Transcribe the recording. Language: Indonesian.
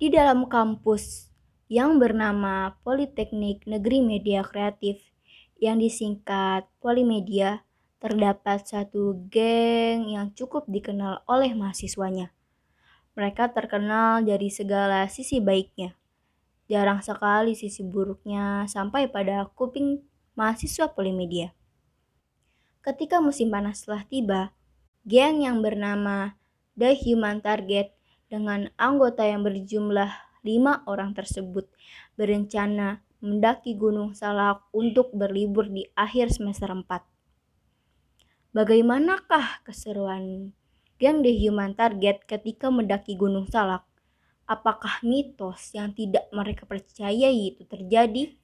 Di dalam kampus yang bernama Politeknik Negeri Media Kreatif yang disingkat Polimedia, terdapat satu geng yang cukup dikenal oleh mahasiswanya. Mereka terkenal dari segala sisi baiknya. Jarang sekali sisi buruknya sampai pada kuping mahasiswa Polimedia. Ketika musim panas telah tiba, geng yang bernama The Human Target dengan anggota yang berjumlah lima orang tersebut berencana mendaki Gunung Salak untuk berlibur di akhir semester 4. Bagaimanakah keseruan geng The Human Target ketika mendaki Gunung Salak? Apakah mitos yang tidak mereka percayai itu terjadi?